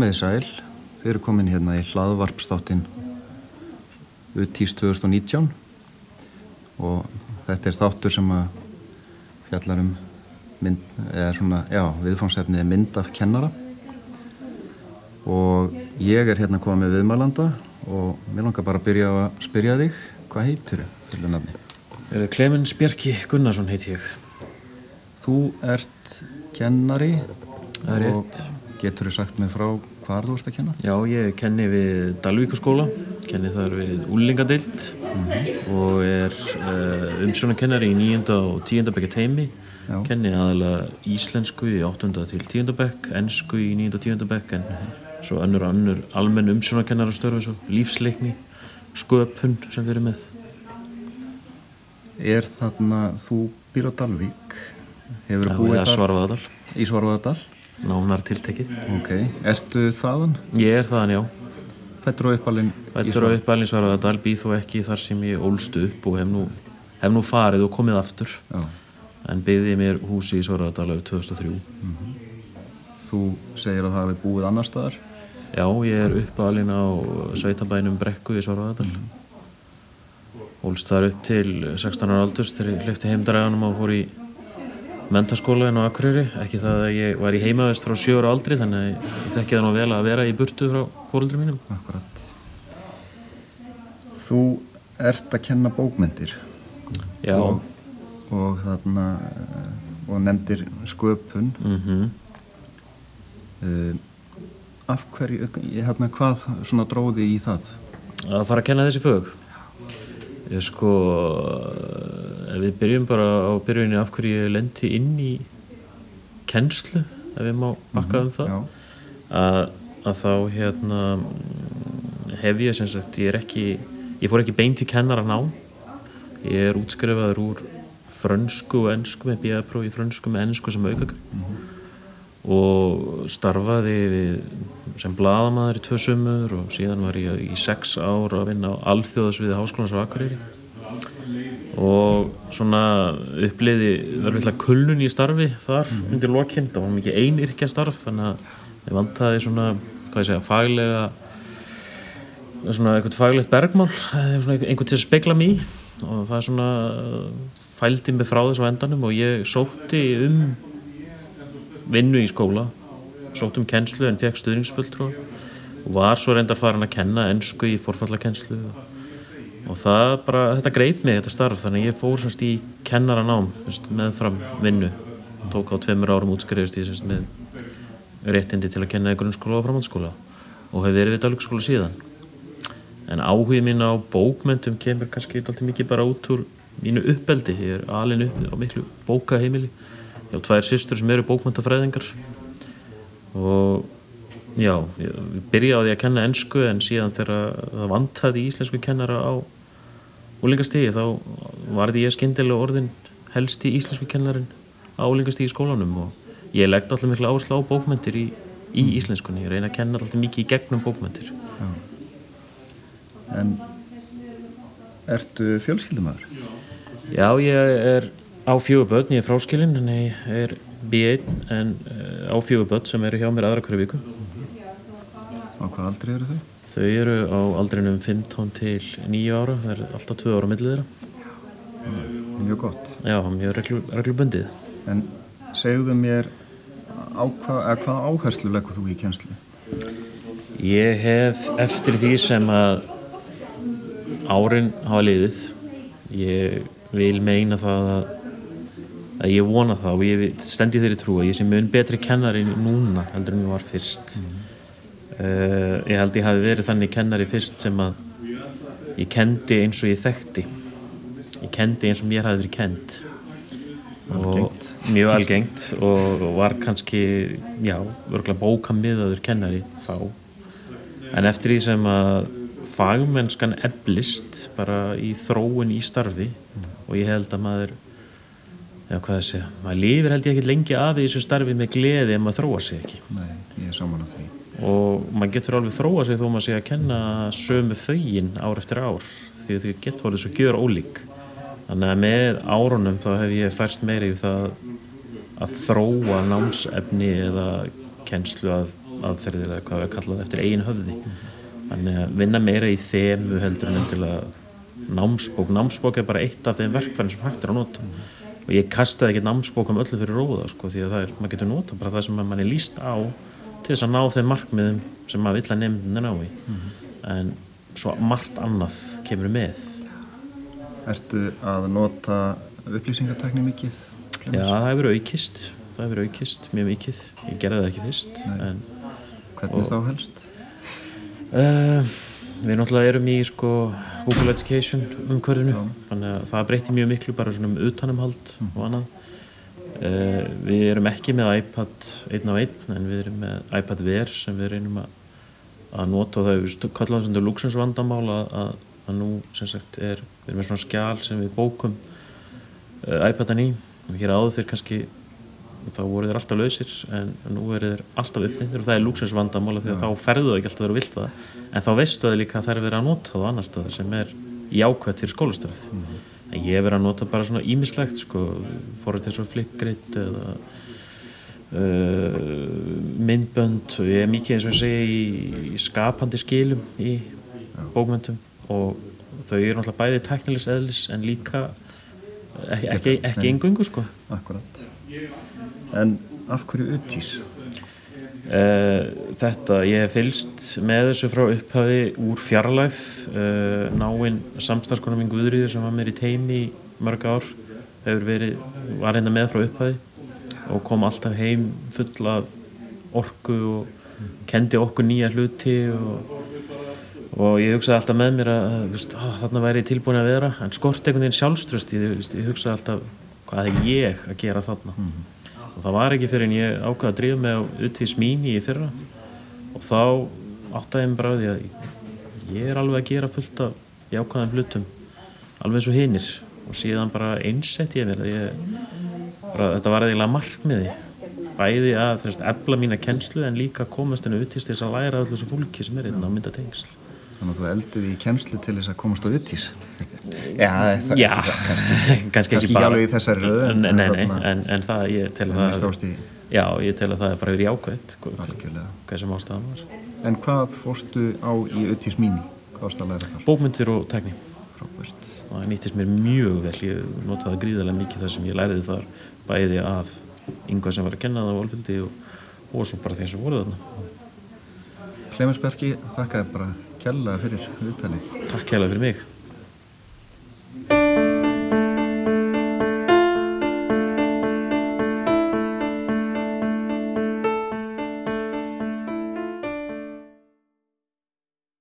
Komiði sæl, þeir eru komin hérna í hlaðvarpstáttin UTIS 2019 og þetta er þáttur sem að fjallar um mynd, eða svona, já, viðfóngsefnið er mynd af kennara og ég er hérna komið viðmælanda og mér langar bara að byrja að spyrja þig, hvað heitir það nafni? Klemens Bjarki Gunnarsson heiti ég. Þú ert kennari er og. Getur þú sagt mig frá hvar þú ert að kenna? Já, ég kenni við Dalvíkaskóla, kenni þar við Úlingadeild og er uh, umsjónakennari í 9. og 10. bekka teimi. Já. Kenni aðalega íslensku í 8. til 10. bekk, ennsku í 9. og 10. bekk en svo önnur og önnur almenn umsjónakennarastörfi svo lífsleikni, sköpun sem við erum með. Er þarna, þú býr á Dalvík, hefur Já, búið ég þar Svarfaðardal, í Svarvaðardal? Nánar tiltekið. Ok, ertu þaðan? Ég er þaðan, já. Fættur og uppalinn Fættur á Svarvaðardal? uppælinn Svarfaðardal, býð þó ekki þar sem ég ólst upp og hef nú, hef nú farið og komið aftur. Já, en byggði mér húsi í Svarðardal árið 2003 þú segir að það hafi búið annar staðar? já, ég er uppalinn á sveitabænum Brekku í Svarðardal hólst þar upp til 16 ára aldurs þegar ég hlifti heimdaræganum og fór í mentaskóla en á Akureyri. Ekki það að ég var í heimaðist frá 7 ára aldri þannig að ég þekki það nú vel að vera í burtu frá fóröldri mínum. Akkurat. Þú ert að kenna bókmyndir já, og, og þarna eh, og nefndir sköpun. Mhm. Uh, af hverju, ég hérna hvað svona dróði í það? að fara að kenna þessi fög? Ég sko við byrjum bara á byrjunni af hverju ég lendi inn í kennslu ef við má bakka um það. að, að þá hérna mm, hef ég sem sagt ég er ekki, ég fór ekki beint í kennara ná ég er útskrifaður úr frönsku og ennsku með bíðapróf í frönsku með ennsku sem aukakar og starfaði við, sem blaðamaður í tvö sumur og síðan var ég í sex ár að vinna á alþjóðasviði háskólans á Akureyri og svona uppliði verðvillega kulnun í starfi þar undir lokinn, það var mikið einyrkja starf þannig að ég vantaði svona hvað ég segja, faglega svona eitthvað faglegt bergmál svona einhvern til að spegla í. Og það er svona fældi mig frá þessu endanum og ég sótti um vinnu í skóla. Sótt um kennslu en fekk stuðningsfulltrú og var svo reyndar farin að kenna ennsku í forfallakennslu og, og það bara, þetta greip mig þetta starf þannig að ég fór semst í kennaranám semst, meðfram vinnu. Tók á tveimur árum útskrifist ég semst, með réttindi til að kenna í grunnskóla og framhaldsskóla. Og hef verið við dalvíkskóla síðan. En áhugið mín á bókmentum kemur kannski alltaf mikið bara út úr mínu uppeldi, ég er alin upp á miklu bókaheimili. Ég á tvær systur sem eru bókmentafræðingar og já, ég byrja á því að kenna ennsku en síðan þegar það vantaði íslensku kennara á úlingastígi þá varði ég skyndilega orðin helsti íslensku kennarin á úlingastígi í skólanum og ég legg alltaf miklu áherslu á bókmentir í, í íslenskunni, ég reyna að kenna alltaf mikið í gegnum bókmentir en ertu fjölskyldumæður? Já, ég er á fjögur börn, ég er fráskilinn en ég er B1 en uh, á fjögur börn sem eru hjá mér aðra hverju viku Á hvað aldrei eru þau? Þau eru á aldrinum 15 til 9 ára, það er alltaf 2 ára á milli þeirra. Mjög gott. Já, mjög reglu, reglubundið. En segðu mér á hvað, eða hvaða áherslu leggur þú í kennslu? Ég hef eftir því sem að árin hafa liðið, ég vil meina það að, að ég vona það og ég stendi þeirri trú að ég sé mun betri kennari núna heldur en ég var fyrst. Uh, ég held ég hafi verið þannig kennari fyrst sem að ég kendi eins og ég þekkti. Ég kendi eins og mér hafi verið kend. Algengt. Og mjög algengt og og var kannski, já, örgulega bókamiðaður kennari þá. En eftir því sem að fagmennskan eflist bara í þróun í starfi og ég held að maður já hvað það segja, maður lifir held ég ekki lengi af í þessu starfi með gleði ef maður þróa sig ekki Nei, ég er saman á því. Og maður getur alveg þróa sig þó maður sé að kenna sömu fögin ár eftir ár því að þau getur alveg svo gjör ólík þannig að með árunum þá hef ég færst meira í það að þróa námsefni eða kennslu að aðferðir eða hvað við kallaði eftir eigin höfði. Þannig að vinna meira í þemu heldur en endilega námsbók. Námsbók er bara eitt af þeim verkfærin sem hægt er að nota. Og ég kastaði ekki námsbók um öllu fyrir róða sko, því að er, maður getur nota bara það sem mann er líst á til þess að ná þeim markmiðum sem maður vill að nefndin ná í. En svo margt annað kemur með. Ertu að nota upplýsingartækni mikið? Já, það hefur aukist. Það hefur aukist mjög mikið. Ég gerði það ekki fyrst en Hvernig þá helst? uh, við náttúrulega erum í sko, Google Education umhverfinu. Þannig að það breyti mjög miklu bara svona um utanumhald og annað uh, við erum ekki með iPad einn á einn en við erum með iPad Ver sem við reynum að, að nota og það er kallað sem þetta luxusvandamál að, að, að nú sem sagt er við erum með svona skjál sem við bókum uh, iPadan í. Og hér áður fyrir kannski þá voru þeir alltaf lausir en nú eru þeir alltaf uppnýttir og það er lúksinsvandamála því að þá ferðu þau ekki alltaf þegar þú vilt það. En þá veistu þau líka að það er verið að nota það á annar staðar sem er jákvæmt fyrir skólastarfið en ég er verið að nota bara svona ímislegt sko, fóruð til svo Flipgrid eða uh, myndbönd. Ég er mikið eins og ég segi í, í skapandi skilum í bókmyndum og þau eru náttúrulega bæði teknilis eðlis en líka ekki, ekki, engungu sko. Akkurat. En af hverju uttís? Uh, þetta, ég hef fylst með þessu frá upphafi úr fjarlæð uh, náinn samstagskonum minn Guðrýður sem var með í teimi í mörg ár hefur verið, var hérna með frá upphafi og kom alltaf heim full af orku og kendi okkur nýja hluti og, og ég hugsaði alltaf með mér að, veist, á, þarna væri ég tilbúin að vera. En skort einhvern veginn sjálfströst ég, ég hugsaði alltaf hvað er ég að gera þarna og það var ekki fyrir en ég ákvaði að drífa mig á utíðs mín í fyrra. Og þá áttaði ég mig bara á því að ég er alveg að gera fullt af jákvæðum hlutum alveg eins og hinnir og síðan bara einsett ég bara, þetta var eiginlega markmiði. Bæði að efla mína kennslu en líka komast henni utíðs til þess að læra allir þessu fólki sem er hérna á myndatengsl Þannig að þú eldið í kennslu til þess að komast á uttís. Já, það, Já, kannski, kannski kannski ekki bara alveg í þessari röð. en, nei, nei, nei, en, en það ég tel að það það já, ég tel að það er bara verið jákvæmt algjörlega. hvað sem ástæðan var En hvað fórstu á í uttís mínu? Hvað varst að læra þar? bókmyndir og tekni Frábært. það nýttist mér mjög vel ég notaði gríðarlega mikið það sem ég læriði þar bæði af yngvað sem var að kenna það á Olfildi og, og svo bara kjærlega fyrir viðtalið. takk hérlega fyrir mig